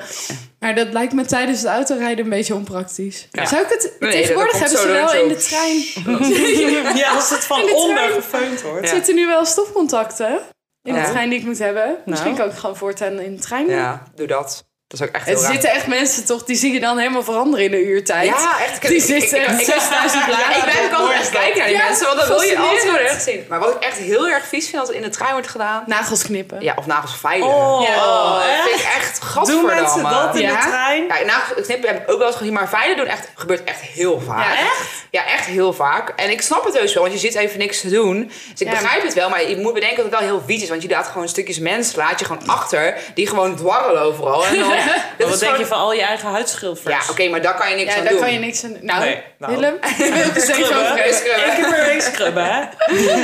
Maar dat lijkt me tijdens het autorijden een beetje onpraktisch. Ja. Zou ik het... Nee, tegenwoordig hebben ze wel in de trein... Ja, als het van onder trein. gefeund wordt. Er zitten nu wel stopcontacten in Ja. de trein die ik moet hebben. Misschien Nou. kan ik gewoon voortaan in de trein. Ja, doe dat. Dat is ook echt Er raar. zitten echt mensen toch, die zie je dan helemaal veranderen in de uurtijd. Ja, echt. Die zitten ik, ik, ik, 6000 ja, bladen. ik blijf ook altijd echt kijken naar die Ja, mensen, want dan wil je gewoon echt zien. Maar wat ik echt heel erg vies vind als het in de trein wordt gedaan, Nagels knippen. ja, of nagels veilen. Oh, Ja. Oh, dat echt? vind ik echt Doen mensen dat in Ja? de trein? Ja, nagels knippen heb ik ook wel eens gezien, maar veilen doen echt, gebeurt echt heel vaak. Ja, echt? Ja, echt heel vaak. En ik snap het heus wel, want je zit even niks te doen. Dus ik Ja. begrijp het wel, maar je moet bedenken dat het wel heel vies is. Want je laat gewoon stukjes mens, laat je gewoon achter, die gewoon dwarrelen overal. En dan, Wat denk je van al je eigen huidschilfers? Ja, oké, maar daar kan je niks Ja, aan daar doen. kan je niks aan Nou, Nee, nou. Willem, je wil even Scrubben. Scrubben. Keer per week scrubben, hè?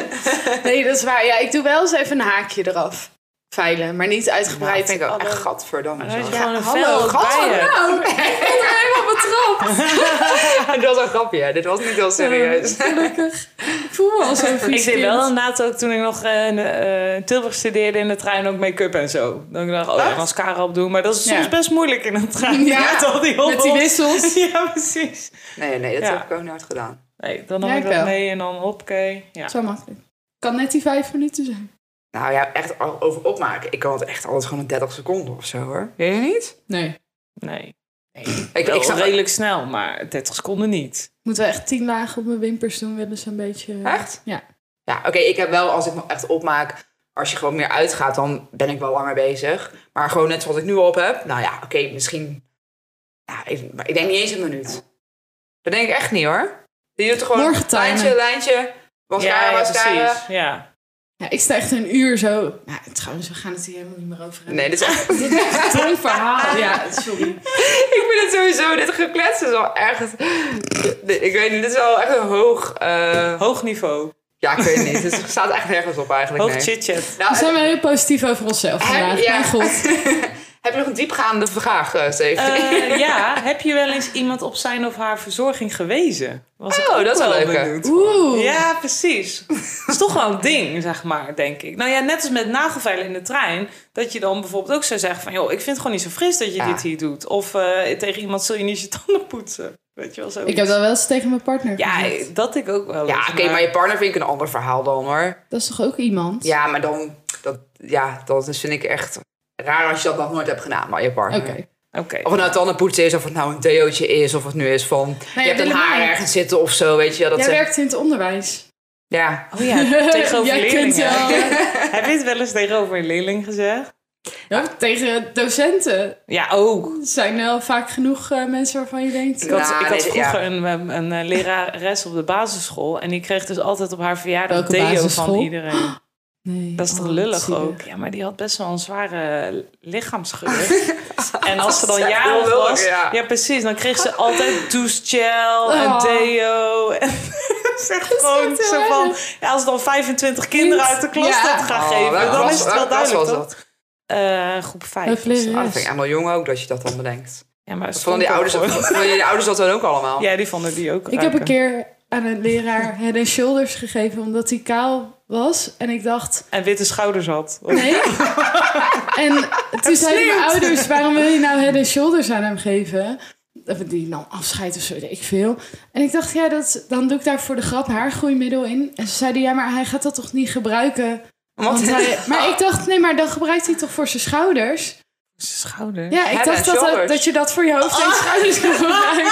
Nee, dat is waar. Ja, ik doe wel eens even een haakje eraf. Veilen, maar niet uitgebreid. dat vind ik ook alle- echt gadverdamme. Gewoon een hallo, gadver- je. Nou, ik ben er helemaal betrapt. Dat was een grapje, hè. dit was niet heel serieus. Gelukkig. Ik voel me al zo'n Ik deed wel inderdaad ook toen ik nog eh, in eh, Tilburg studeerde in de trein ook make-up en zo. Dan ik dacht, oh ja, mascara opdoen. Maar dat is soms Ja. best moeilijk in een trein. Ja, met al die Met die hobbels. wissels. Ja, precies. Nee, nee, dat Ja. heb ik ook nooit gedaan. Nee, dan nam Ja, ik ik dat wel. mee en dan hoppakee. Ja. Zo makkelijk. Kan net die vijf minuten zijn. Nou ja, echt over opmaken. Ik kan het echt altijd gewoon een 30 seconden of zo hoor. Weet je niet? Nee. Nee. Ik, ik snap redelijk snel, maar 30 seconden niet. Moeten we echt tien lagen op mijn wimpers doen, willen ze een beetje... Echt? Ja. Ja, oké, ik heb wel, als ik me echt opmaak, als je gewoon meer uitgaat, dan ben ik wel langer bezig. Maar gewoon net zoals ik nu op heb, nou ja, oké, misschien, ja, even, maar ik denk niet eens een minuut. Dat denk ik echt niet hoor. Je doet gewoon Morgen lijntje, lijntje, mascara, ja, ja, mascara. precies. Ja. Ja, ik sta echt een uur zo... Nou, trouwens, we gaan het hier helemaal niet meer over hebben. Nee, dit is echt, Dit is een dom verhaal. Ja, sorry. ik vind het sowieso, dit geklets is wel echt, ik weet niet, dit is wel echt een hoog, eh, Hoog niveau. ja, ik weet het niet. Het staat echt nergens op eigenlijk, Hoog nee. chit-chat. Nou, We zijn wel heel positief over onszelf vandaag. ja. Mijn god. Heb je nog een diepgaande vraag, eh, Steven? Eh, ja, heb je wel eens iemand op zijn of haar verzorging gewezen? Was Oh, ook dat is wel leuk. Oeh. Ja, precies. Dat is toch wel een ding, zeg maar, denk ik. Nou ja, net als met nagelveilen in de trein. Dat je dan bijvoorbeeld ook zou zeggen van... joh, ik vind het gewoon niet zo fris dat je Ja. dit hier doet. Of eh, tegen iemand zul je niet je tanden poetsen. Weet je wel zo. Ik heb dat wel eens tegen mijn partner Ja, dat ik ook wel Ja, oké, maar je partner vind ik een ander verhaal dan hoor. Dat is toch ook iemand? Ja, maar dan, dat, ja, dat vind ik echt raar als je dat nog nooit hebt gedaan bij je partner. Oké. Oké. Of het nou tandenpoetsen is, of het nou een deootje is, of het nu is van, Nee, je hebt een haar ergens zitten of zo, weet je. wel, Dat Jij ze- werkt in het onderwijs. Ja, Oh ja, tegenover Jij kunt leerlingen. wel... Heb je het wel eens tegenover een leerling gezegd? Ja, tegen docenten. Ja, ook. Er zijn wel vaak genoeg eh, mensen waarvan je denkt... Ik had, Nou, ik had nee, vroeger ja. een, een, een eh, lerares op de basisschool. En die kreeg dus altijd op haar verjaardag Welke deo van iedereen. Nee. Dat is toch oh, lullig zielig. ook? Ja, maar die had best wel een zware lichaamsgeur. en als ze dan jarig was... ja. Ja. precies. Dan kreeg ze altijd douchegel en Oh. deo. En zeg gewoon zo van... Ja, als dan 25 kinderen uit de klas Ja. dat gaan Oh, geven... dan is het wel duidelijk, was toch? dat? Eh, groep 5. Een lerares. Ah, dat vind ik helemaal jong ook dat je dat dan bedenkt. Ja, maar vonden die ouders, vonden die ouders dat dan ook allemaal? Ja, die vonden die ook Ik heb een keer aan een leraar head and shoulders gegeven omdat hij kaal was. En ik dacht, En witte schouders had. nee. en toen zeiden mijn ouders, waarom wil je nou head and shoulders aan hem geven? Die nam afscheid of zo, weet ik veel. En ik dacht, ja, dat, dan doe ik daar voor de grap haargroeimiddel in. En ze zeiden, ja, maar hij gaat dat toch niet gebruiken? Want, hij, maar ik dacht, nee, maar dan gebruikt hij toch voor zijn schouders? Schouder. Ja, ik Head dacht dat, dat, je dat voor je hoofd en schouders kon gebruiken.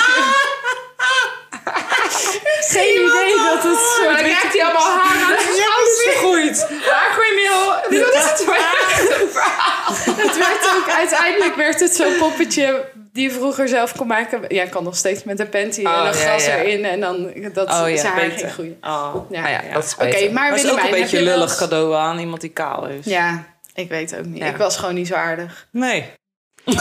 Geen idee dat het Maar soort dan krijgt hij allemaal haar aan zijn schouders gegroeid. Haargroeimiddel. Dat is het verhaal. Het werd ook, uiteindelijk werd het zo'n poppetje die je vroeger zelf kon maken. Ja, kan nog steeds met een panty en Oh, dan ja, gras ja. erin en dan dat Oh ja, zijn haar beter. ging groeien. Oh. Ja. Nou ja, dat is Oké, maar Maar is ook een beetje lullig cadeau aan iemand die kaal is. Ja, ik weet ook niet. Ja. Ik was gewoon niet zo aardig. Nee.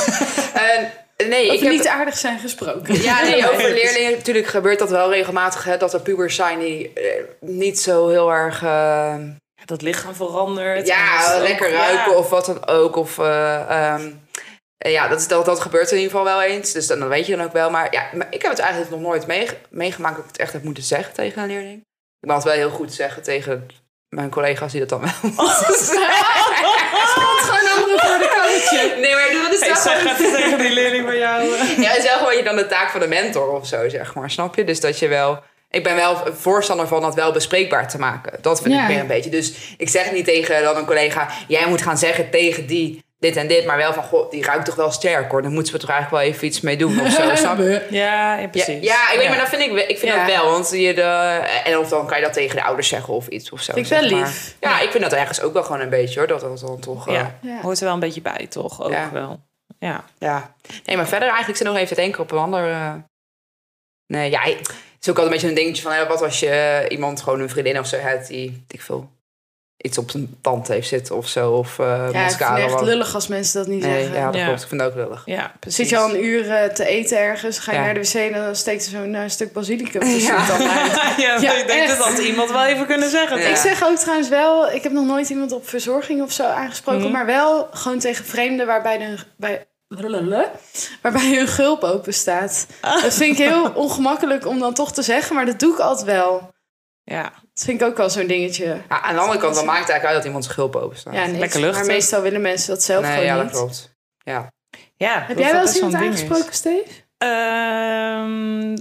En, nee, ik heb... niet aardig zijn gesproken. Ja, nee, over leerlingen natuurlijk gebeurt dat wel regelmatig. Hè, dat er pubers zijn die eh, niet zo heel erg... eh, Ja, dat lichaam verandert. Ja, ook- lekker ja. ruiken of wat dan ook. Of, eh, ehm, eh, ja, dat, is- dat, dat gebeurt in ieder geval wel eens. Dus dan, dan weet je dan ook wel. Maar ja, maar ik heb het eigenlijk nog nooit meege- meegemaakt dat ik het echt heb moeten zeggen tegen een leerling. Ik mag het wel heel goed zeggen tegen mijn collega's die dat dan wel Nee, maar dat is Hey, zeg gewoon- even tegen die leerling van jou. Ja, het is wel gewoon je dan de taak van de mentor of zo, zeg maar. Snap je? Dus dat je wel... Ik ben wel voorstander van dat wel bespreekbaar te maken. Dat vind Ja. ik meer een beetje. Dus ik zeg niet tegen dan een collega... Jij moet gaan zeggen tegen die dit en dit. Maar wel van, goh, die ruikt toch wel sterk hoor. Dan moeten we toch eigenlijk wel even iets mee doen of zo. Snap je? Ja, precies. ja, ik weet, maar dat vind ik, wel- ik vind Ja. dat wel. Want je de, en of dan kan je dat tegen de ouders zeggen of iets of zo. Vind ik wel maar. lief. Ja, ik vind dat ergens ook wel gewoon een beetje hoor. Dat dat dan toch... eh, Ja. Ja. Hoort er wel een beetje bij, toch? Ook Ja. wel. Ja. Ja. Nee, maar verder eigenlijk zit nog even te denken op een ander... eh, Nee, ja, het is ook altijd een beetje een dingetje van... wat als je eh, iemand, gewoon een vriendin of zo hebt... die, ik veel, iets op zijn tand heeft zitten of zo. Of uh, Ja, ik vind mascara. het echt wat- lullig als mensen dat niet Nee, zeggen. ja, dat Ja. klopt. Ik vind het ook lullig. Ja, precies. Zit je al een uur eh, te eten ergens, ga je Ja. naar de wc en dan steekt er zo'n eh, stuk basilicum tussen je tanden uit. ja, Ja, ik denk echt. dat had iemand wel even kunnen zeggen. Ja. Ik zeg ook trouwens wel, ik heb nog nooit iemand op verzorging of zo aangesproken, Mhm. maar wel gewoon tegen vreemden waarbij de, bij, waarbij hun gulp open staat. Dat vind ik heel ongemakkelijk om dan toch te zeggen, maar dat doe ik altijd wel. Ja. Dat vind ik ook wel zo'n dingetje. Ja, aan de andere kant, dan maakt het eigenlijk uit dat iemand zijn gulp open staat. Ja. Lekker luchtig. Maar meestal willen mensen dat zelf nee, gewoon ja, dat klopt. Ja. ja Heb jij wel eens iemand is. aangesproken, Steve? Ehm,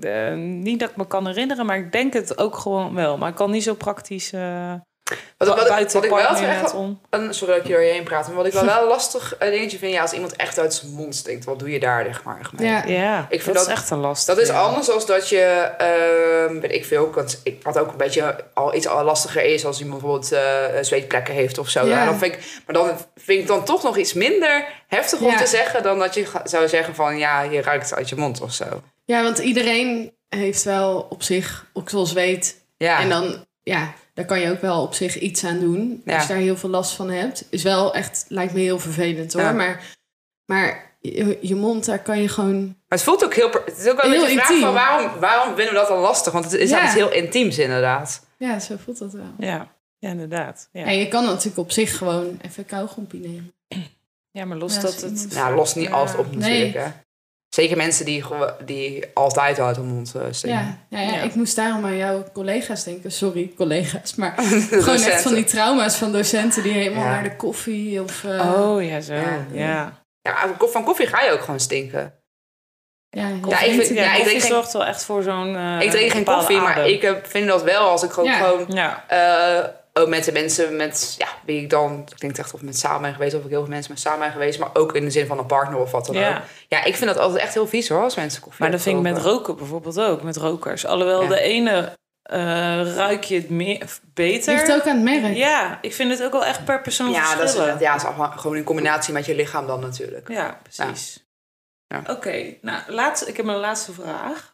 eh, niet dat ik me kan herinneren, maar ik denk het ook gewoon wel. Maar ik kan niet zo praktisch eh Wat, wat, wat, buiten wat ik wel echt een- sorry dat ik je door je heen praat, maar wat ik wel wel lastig een dingetje vind, ja, als iemand echt uit zijn mond stinkt, wat doe je daar, zeg maar? mee? Ja. Ja, Ik vind dat, dat- is echt een lastig. Dat is ja. anders dan dat je, ehm weet ik veel, want ik had ook een beetje al iets al lastiger is als iemand bijvoorbeeld eh, zweetplekken heeft of zo. Ja. Dan vind ik, maar dan vind ik dan toch nog iets minder heftig om Ja. te zeggen dan dat je zou zeggen van ja, je ruikt uit je mond of zo. Ja, want iedereen heeft wel op zich okselzweet. Ja, En dan, ja, daar kan je ook wel op zich iets aan doen. Ja. Als je daar heel veel last van hebt. Is wel echt, lijkt me heel vervelend hoor. Ja. Maar, maar je, je mond, daar kan je gewoon... maar het voelt ook heel, het is ook wel een Heel beetje een vraag intiem. van waarom, waarom vinden we dat dan lastig? Want het is Ja. iets heel intiems inderdaad. Ja, zo voelt dat wel. Ja, ja inderdaad. Ja. En je kan natuurlijk op zich gewoon even kauwgompie nemen. ja, maar los Ja, dat het... Nou, los niet Ja. altijd op Nee. natuurlijk hè. Zeker mensen die, die altijd uit hun mond uh, Ja, ja, ja, Ja. ik moest daarom aan jouw collega's denken. Sorry, collega's. Maar gewoon echt van die trauma's van docenten die helemaal Ja. naar de koffie of... eh, Oh, ja, zo. Ja. Ja. Ja, van koffie ga je ook gewoon stinken. ja, Ja, ik vind- Ja, ja, ik drink geen- zorgt wel echt voor zo'n eh, ik drink geen koffie, maar ik eh, vind dat wel als ik gewoon, Ja. gewoon Ja, eh, ook met de mensen met, ja, wie ik dan, ik denk echt of ik met samen ben geweest, of ik heel veel mensen met samen ben geweest, maar ook in de zin van een partner of wat dan Ja. ook. Ja, ik vind dat altijd echt heel vies hoor, als mensen koffie maar dat vind ik met roken bijvoorbeeld ook, met rokers. Alhoewel Ja. de ene eh ruik je het meer, beter. Ligt ook aan het merk. Ja, ik vind het ook wel echt per persoon Ja, dat is, ja, is afhan- gewoon in combinatie met je lichaam dan natuurlijk. Ja, precies. Ja. Oké, nou, laatste, ik heb mijn laatste vraag.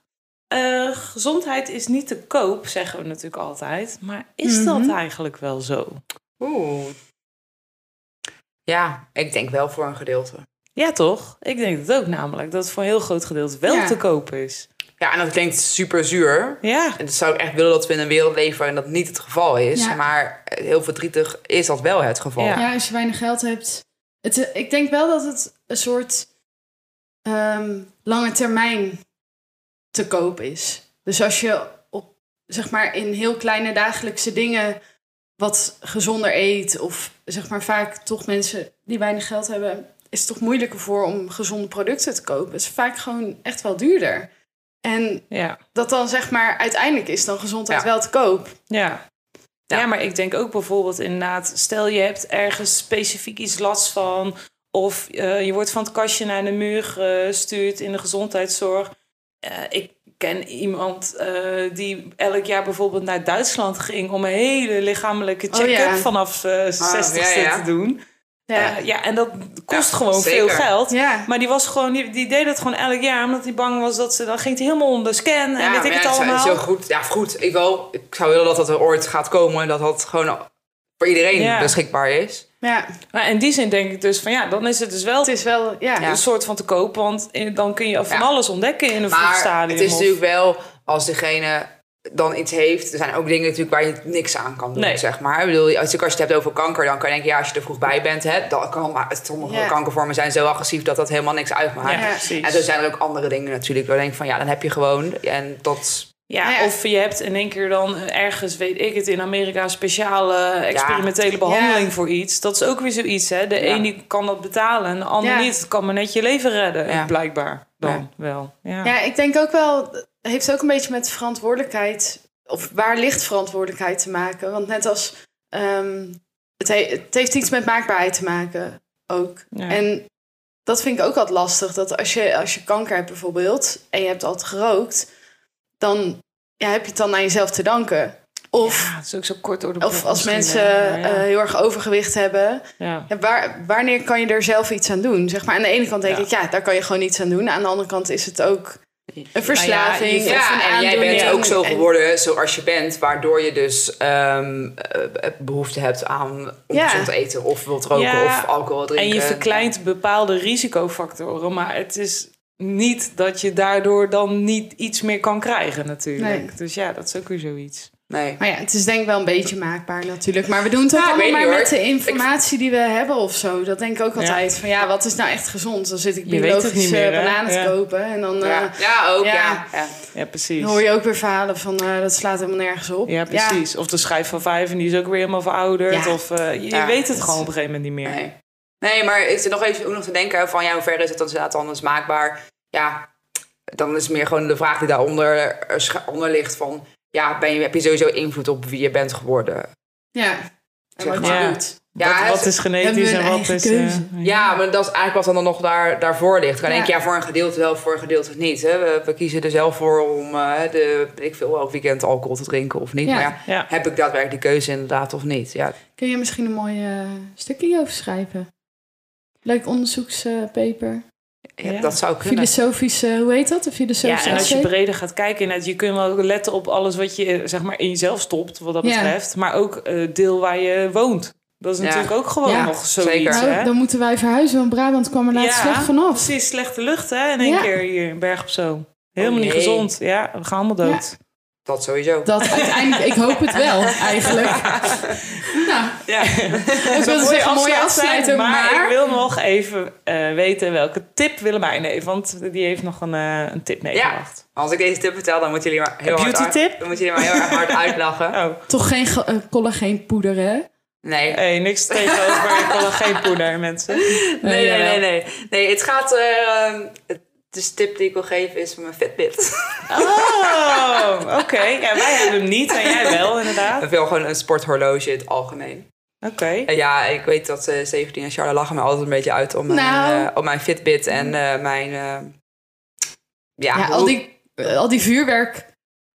Eh, gezondheid is niet te koop, zeggen we natuurlijk altijd. Maar is Mhm. dat eigenlijk wel zo? Oeh. Ja, ik denk wel voor een gedeelte. Ja, toch? Ik denk het ook namelijk. Dat het voor een heel groot gedeelte wel Ja. te koop is. Ja, en dat klinkt super zuur. Ja, En dat zou ik echt willen dat we in een wereld leven waarin dat niet het geval is. Ja. Maar heel verdrietig is dat wel het geval. Ja. Ja, als je weinig geld hebt. Het, ik denk wel dat het een soort ehm, lange termijn te koop is. Dus als je op, zeg maar, in heel kleine dagelijkse dingen wat gezonder eet, of zeg maar vaak toch mensen die weinig geld hebben, is het toch moeilijker voor om gezonde producten te kopen. Het is vaak gewoon echt wel duurder. En ja, dat dan zeg maar uiteindelijk is dan gezondheid Ja. wel te koop. ja. Ja. Ja, maar ik denk ook bijvoorbeeld inderdaad... stel je hebt ergens specifiek iets last van... Of eh, je wordt van het kastje naar de muur gestuurd in de gezondheidszorg. Eh, ik ken iemand eh, die elk jaar bijvoorbeeld naar Duitsland ging om een hele lichamelijke Oh, check-up ja. vanaf eh 60 ja, ja. te doen. Ja. Ja. ja, en dat kost Ja, gewoon zeker. veel geld. Ja. Maar die was gewoon, die, die deed het gewoon elk jaar, omdat hij bang was dat ze dan ging het helemaal onder scan en weet ik het ja, allemaal. Is heel goed. Ja, goed. Ik, wel, ik zou willen dat dat er ooit gaat komen. en Dat dat gewoon voor iedereen Ja. beschikbaar is. ja, Maar in die zin denk ik dus van ja, dan is het dus wel het is wel... Ja. een soort van te koop, want dan kun je van Ja. alles ontdekken in een vroeg Maar stadium. het is of- natuurlijk wel, als degene dan iets heeft... Er zijn ook dingen natuurlijk waar je niks aan kan doen, Nee. zeg maar. Ik bedoel, als je, als je het hebt over kanker, dan kan je denken... Ja, als je er vroeg bij bent, hè, dat kan... Maar sommige Ja. kankervormen zijn zo agressief dat dat helemaal niks uitmaakt. ja. En zo zijn er ook andere dingen natuurlijk. Waar ik denk van, ja, dan heb je gewoon... En dat... Ja, Ja. of je hebt in één keer dan ergens, weet ik het, in Amerika een speciale experimentele behandeling Ja. voor iets. Dat is ook weer zoiets, hè. De die kan dat betalen en de ander niet. Het kan maar net je leven redden, blijkbaar. Dan wel. Ja. Ja, ik denk ook wel, het heeft ook een beetje met verantwoordelijkheid, of waar ligt verantwoordelijkheid te maken. Want net als, ehm, het, he- het heeft iets met maakbaarheid te maken ook. En dat vind ik ook altijd lastig, dat als je, als je kanker hebt bijvoorbeeld, en je hebt altijd gerookt, dan ja, heb je het dan aan jezelf te danken. Of, Ja, het is ook zo kort door de of als mensen. Maar eh, heel erg overgewicht hebben, waar, wanneer kan je er zelf iets aan doen? Zeg maar, aan de ene kant denk ik, ja, daar kan je gewoon iets aan doen. Aan de andere kant is het ook een verslaving. een Ja, en jij bent ook zo En- geworden zoals je bent, waardoor je dus ehm, eh, behoefte hebt aan ongezond eten of wilt roken Ja, of alcohol drinken. En je verkleint bepaalde risicofactoren, maar het is niet dat je daardoor dan niet iets meer kan krijgen natuurlijk. Nee. Dus ja, dat is ook weer zoiets. Nee. Maar ja, het is denk ik wel een beetje maakbaar natuurlijk. Maar we doen het ook Ja, allemaal maar niet, met de informatie die we hebben of zo. Dat denk ik ook Ja. altijd. Van ja, wat is nou echt gezond? Dan zit ik biologische meer, bananen te Ja. kopen. En dan eh, Ja, ja ook, ja. ja. ja. Ja, precies. hoor je ook weer verhalen van eh, dat slaat helemaal nergens op. Ja, precies. Of de schijf van vijf en die is ook weer helemaal verouderd. Ja. Of eh, je Ja, weet het gewoon op een gegeven moment niet meer. Nee. Nee, maar ik zit nog even ook nog te denken van ja, hoe ver is het dan inderdaad anders maakbaar? Ja, dan is meer gewoon de vraag die daaronder eh, onder ligt van ja, ben je, heb je sowieso invloed op wie je bent geworden? Ja. En Zeg wat je Ja. doet. Ja, wat, is genetisch en wat is... eh, Ja, maar dat is eigenlijk wat dan nog daar, daarvoor ligt. Ik kan Ja. denken, ja, voor een gedeelte wel, voor een gedeelte niet. Hè. We, we kiezen er zelf voor om eh, de, ik veel, elk weekend alcohol te drinken of niet. Ja. Maar ja, Ja. heb ik daadwerkelijk die keuze inderdaad of niet? Ja, Kun je misschien een mooi stukje over schrijven? Leuk onderzoekspaper. ja, Ja. dat zou kunnen. Filosofische, hoe heet dat? Een Ja, filosofische en als je breder gaat kijken, je kunt wel letten op alles wat je zeg maar, in jezelf stopt, wat dat Ja. betreft. Maar ook eh, deel waar je woont. Dat is Ja. natuurlijk ook gewoon Ja, nog zoiets. zeker. Nou, Hè? dan moeten wij verhuizen, want Brabant kwam er laatst Ja. slecht vanaf. Precies, slechte lucht hè, in één Ja. keer hier in Berg op Zoom. Helemaal Oh, niet nee. gezond. Ja, we gaan allemaal dood. Dat sowieso. Dat uiteindelijk, ik hoop het wel, eigenlijk. nou, Ja. ik wilde zeggen, een mooie afsluiter, maar, maar... ik wil nog even eh, weten welke tip Willemijn heeft. Want die heeft nog een, eh, een tip meegebracht. Als ik deze tip vertel, dan moeten jullie maar heel Een hard beauty uit- tip? Dan moeten jullie maar heel erg hard uitlachen. Oh, Toch geen ge- eh, collageenpoeder, hè? Nee. hey, niks tegenover collageenpoeder, mensen. Nee, nee, jawel. nee, nee. Nee, het gaat... de tip die ik wil geven is mijn Fitbit. Oh, oké. Ja, wij hebben hem niet en jij wel, inderdaad. Ik wil gewoon een sporthorloge in het algemeen. Oké. En ja, ik weet dat eh 17 en Charlotte lachen me altijd een beetje uit om mijn, Nou. eh, op mijn Fitbit en eh, mijn... eh, ja, Ja, al die, al die vuurwerk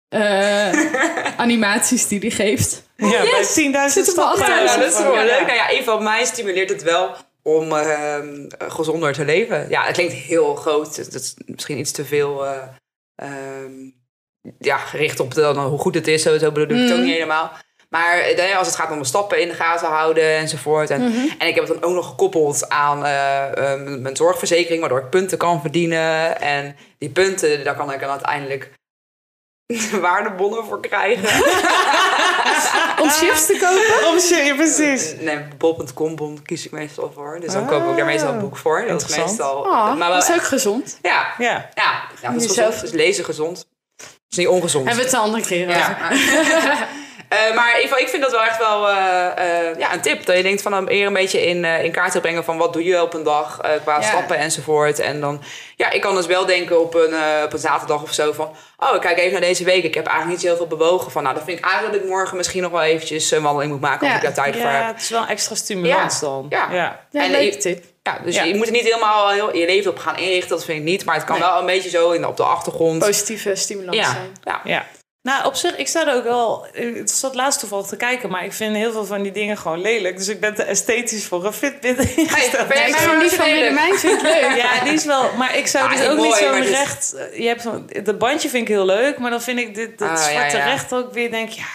eh, animaties die die geeft. Ja, bij 10.000 Zit er wel stappen. Ja, dat is wel Ja. leuk. Nou ja, een van mij stimuleert het wel om ehm, gezonder te leven. Ja, het klinkt heel groot. Het is misschien iets te veel eh, ehm, ja, gericht op de, hoe goed het is. Zo, zo bedoel ik het ook Mhm. niet helemaal. Maar eh, als het gaat om mijn stappen in de gaten houden enzovoort. En, Mhm. en ik heb het dan ook nog gekoppeld aan eh, mijn zorgverzekering, waardoor ik punten kan verdienen. En die punten, daar kan ik dan uiteindelijk waardebonnen voor krijgen. Om chips te kopen? Om shit, precies. Nee, bol.com bon kies ik meestal voor. Dus dan koop ik daar meestal een boek voor. Dat is meestal... Oh, maar wel, dat is ook gezond. Ja, Ja. ja, ja dat is gezond. Dus lezen gezond. Dat is niet ongezond. Hebben we het de andere keer over. Ja. Eh, maar in ieder geval, ik vind dat wel echt wel eh, eh, ja, een tip. Dat je denkt van eer een beetje in, in kaart te brengen van wat doe je op een dag qua Ja. stappen enzovoort. En dan, ja, ik kan dus wel denken op een, op een zaterdag of zo van, oh, ik kijk even naar deze week. Ik heb eigenlijk niet zo heel veel bewogen van, nou, dan vind ik eigenlijk dat ik morgen misschien nog wel eventjes een wandeling moet maken Ja. ik daar tijd voor Ja, heb. het is wel een extra stimulans Ja. dan. Ja. ja. Ja, En leuke tip. Ja, dus Ja. je moet er niet helemaal heel, je leven op gaan inrichten, dat vind ik niet. Maar het kan Nee. wel een beetje zo in, op de achtergrond. Positieve stimulans Ja, zijn. ja. Nou, op zich, ik sta er ook wel... Ik zat laatst toevallig te kijken, maar ik vind heel veel van die dingen gewoon lelijk. Dus ik ben te esthetisch voor een Fitbit Hey, ben jij niet van? Willemijn vind ik leuk. Ja, die is wel... Maar ik zou Ja, dus ook niet zo'n dit- recht... Je hebt zo'n... Dat bandje vind ik heel leuk, maar dan vind ik dit, dit Ah, zwarte ja. recht ook weer, denk ik, ja...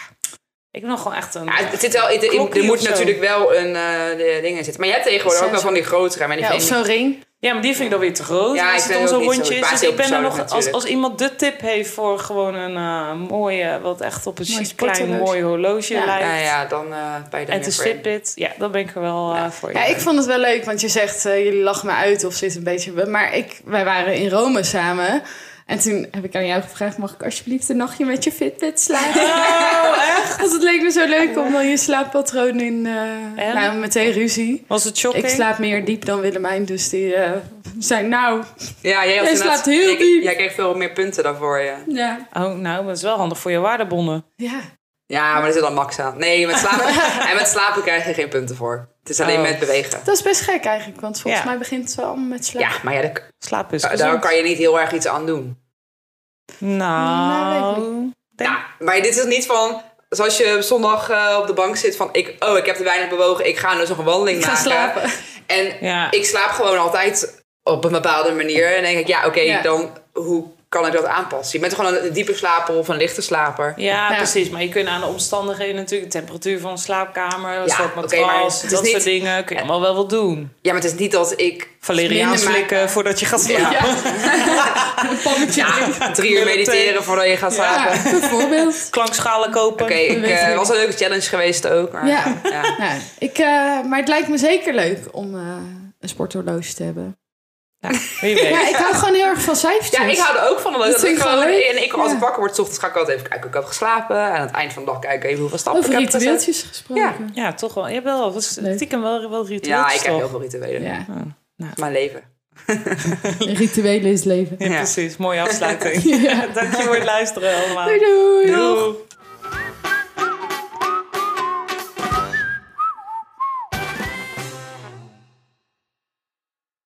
Ik wil nog gewoon echt een... Ja, het zit wel, het- er, er moet natuurlijk wel een eh, de dingen zitten. Maar jij hebt tegenwoordig ook wel van die grotere. Maar die Ja, of zo'n ring. Ja, maar die vind ik dan weer te groot. Ja, als ik niet zo. rondje is. Dus ik ben er nog... Als, als iemand de tip heeft voor gewoon een eh, mooie... Wat echt op een Mooi chic klein mooi horloge Ja. lijkt. ja, ja, dan eh ben je er En in. Fitbit. Ja, dan ben ik er wel eh, voor. Ja, ik vond het wel leuk, want je zegt, eh, jullie lachen me uit of zit een beetje... Maar ik, wij waren in Rome samen. En toen heb ik aan jou gevraagd, mag ik alsjeblieft een nachtje met je Fitbit slapen? Oh, echt? Want het leek me zo leuk om dan je slaappatroon in... eh, En? nou, meteen ruzie. Was het shocking? Ik slaap meer diep dan Willemijn, dus die eh, zei nou... Ja, jij, slaapt heel diep. Jij kreeg veel meer punten daarvoor, ja. Ja. Oh, nou, maar dat is wel handig voor je waardebonnen. Ja. Ja, maar er zit dan max aan. Nee, met slapen, en met slapen krijg je geen punten voor. Het is alleen Oh. met bewegen. Dat is best gek eigenlijk, want volgens Ja. mij begint het wel allemaal met slapen. Ja, maar ja, daar, Slaap is daar kan je niet heel erg iets aan doen. Nou, denk- Ja, maar dit is niet van... Zoals je zondag eh, op de bank zit van... Ik, oh, ik heb te weinig bewogen. Ik ga dus nog een wandeling Ik ga maken. slapen. En ja. ik slaap gewoon altijd op een bepaalde manier. En dan denk ik, ja, oké, Ja. dan hoe kan ik dat aanpassen? Je bent gewoon een diepe slaper of een lichte slaper. Ja, Ja. precies. Maar je kunt aan de omstandigheden natuurlijk... de temperatuur van een slaapkamer, een Ja, soort matras... is dat niet- soort dingen kun je allemaal wel wat doen. Ja, maar het is niet dat ik Valeriaan slikken maken. voordat je gaat slapen. Ja. Drie uur mediteren voordat je gaat slapen. Ja, bijvoorbeeld. Klankschalen kopen. Oké, eh, was een leuke challenge geweest ook. Maar, Ja. ja. Ik, eh, maar het lijkt me zeker leuk om eh, een sporthorloge te hebben. Weet. Ja, ik hou gewoon heel erg van cijfertjes. Ja, ik hou er ook van. Dat ik gewoon-. En ik, als Ja. ik wakker word, 's ochtends ga ik altijd even kijken hoe ik heb geslapen. En aan het eind van de dag kijken even hoeveel stappen Over ik heb gezet. ritueeltjes gesproken. Ja, toch wel. Je hebt wel wat Leuk. stiekem wel, wel ritueeltjes Ja, ik heb heel veel rituelen. Ja. Mijn leven. Rituelen is leven. Ja, Ja. precies. Mooie afsluiting. Ja. Dank je voor het luisteren allemaal. Doei doei. Doeg.